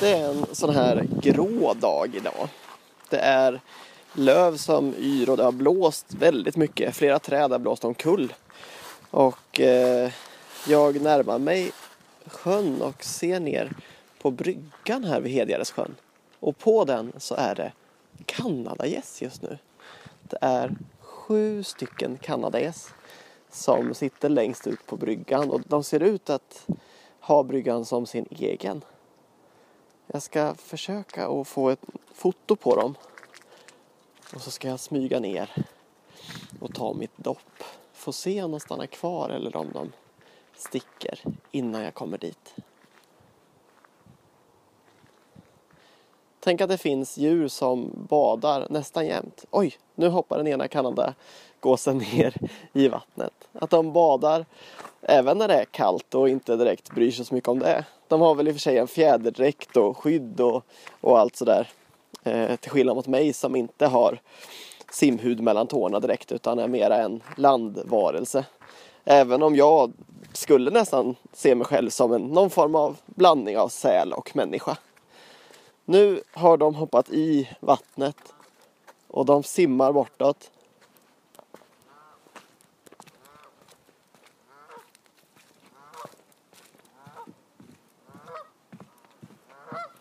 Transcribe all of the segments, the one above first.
Det är en sån här grå dag idag. Det är löv som yr och det har blåst väldigt mycket. Flera träd har blåst omkull. Och eh, jag närmar mig sjön och ser ner på bryggan här vid Hedgärdessjön. Och på den så är det kanadagäss just nu. Det är sju stycken kanadagäss som sitter längst ut på bryggan och de ser ut att ha bryggan som sin egen. Jag ska försöka att få ett foto på dem. Och så ska jag smyga ner och ta mitt dopp. Få se om de stannar kvar eller om de sticker innan jag kommer dit. Tänk att det finns djur som badar nästan jämt. Oj, nu hoppar den ena kanadagåsen ner i vattnet. Att de badar även när det är kallt och inte direkt bryr sig så mycket om det. De har väl i och för sig en fjäderdräkt och skydd och, och allt sådär. Eh, till skillnad mot mig som inte har simhud mellan tårna direkt utan är mera en landvarelse. Även om jag skulle nästan se mig själv som en, någon form av blandning av säl och människa. Nu har de hoppat i vattnet och de simmar bortåt.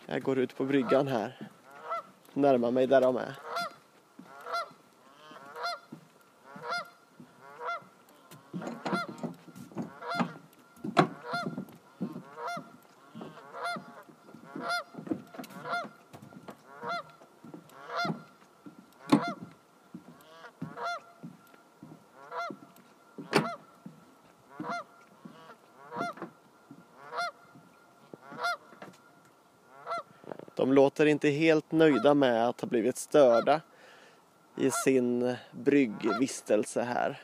Jag går ut på bryggan här. Närmar mig där de är. De låter inte helt nöjda med att ha blivit störda i sin bryggvistelse här.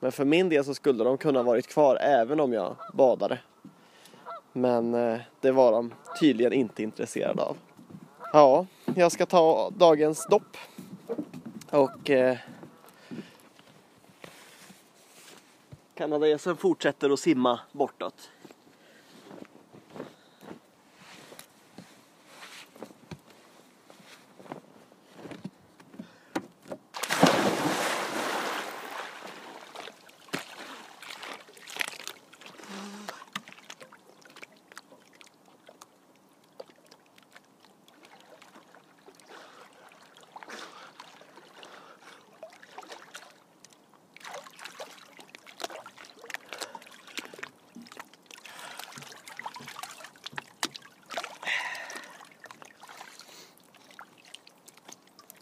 Men för min del så skulle de kunna varit kvar även om jag badade. Men eh, det var de tydligen inte intresserade av. Ja, jag ska ta dagens dopp. Och eh, kanadagässen fortsätter att simma bortåt.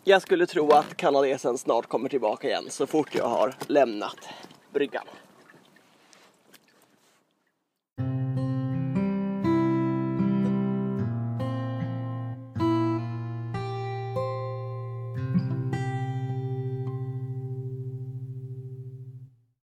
Jag skulle tro att kanadesen snart kommer tillbaka igen så fort jag har lämnat bryggan.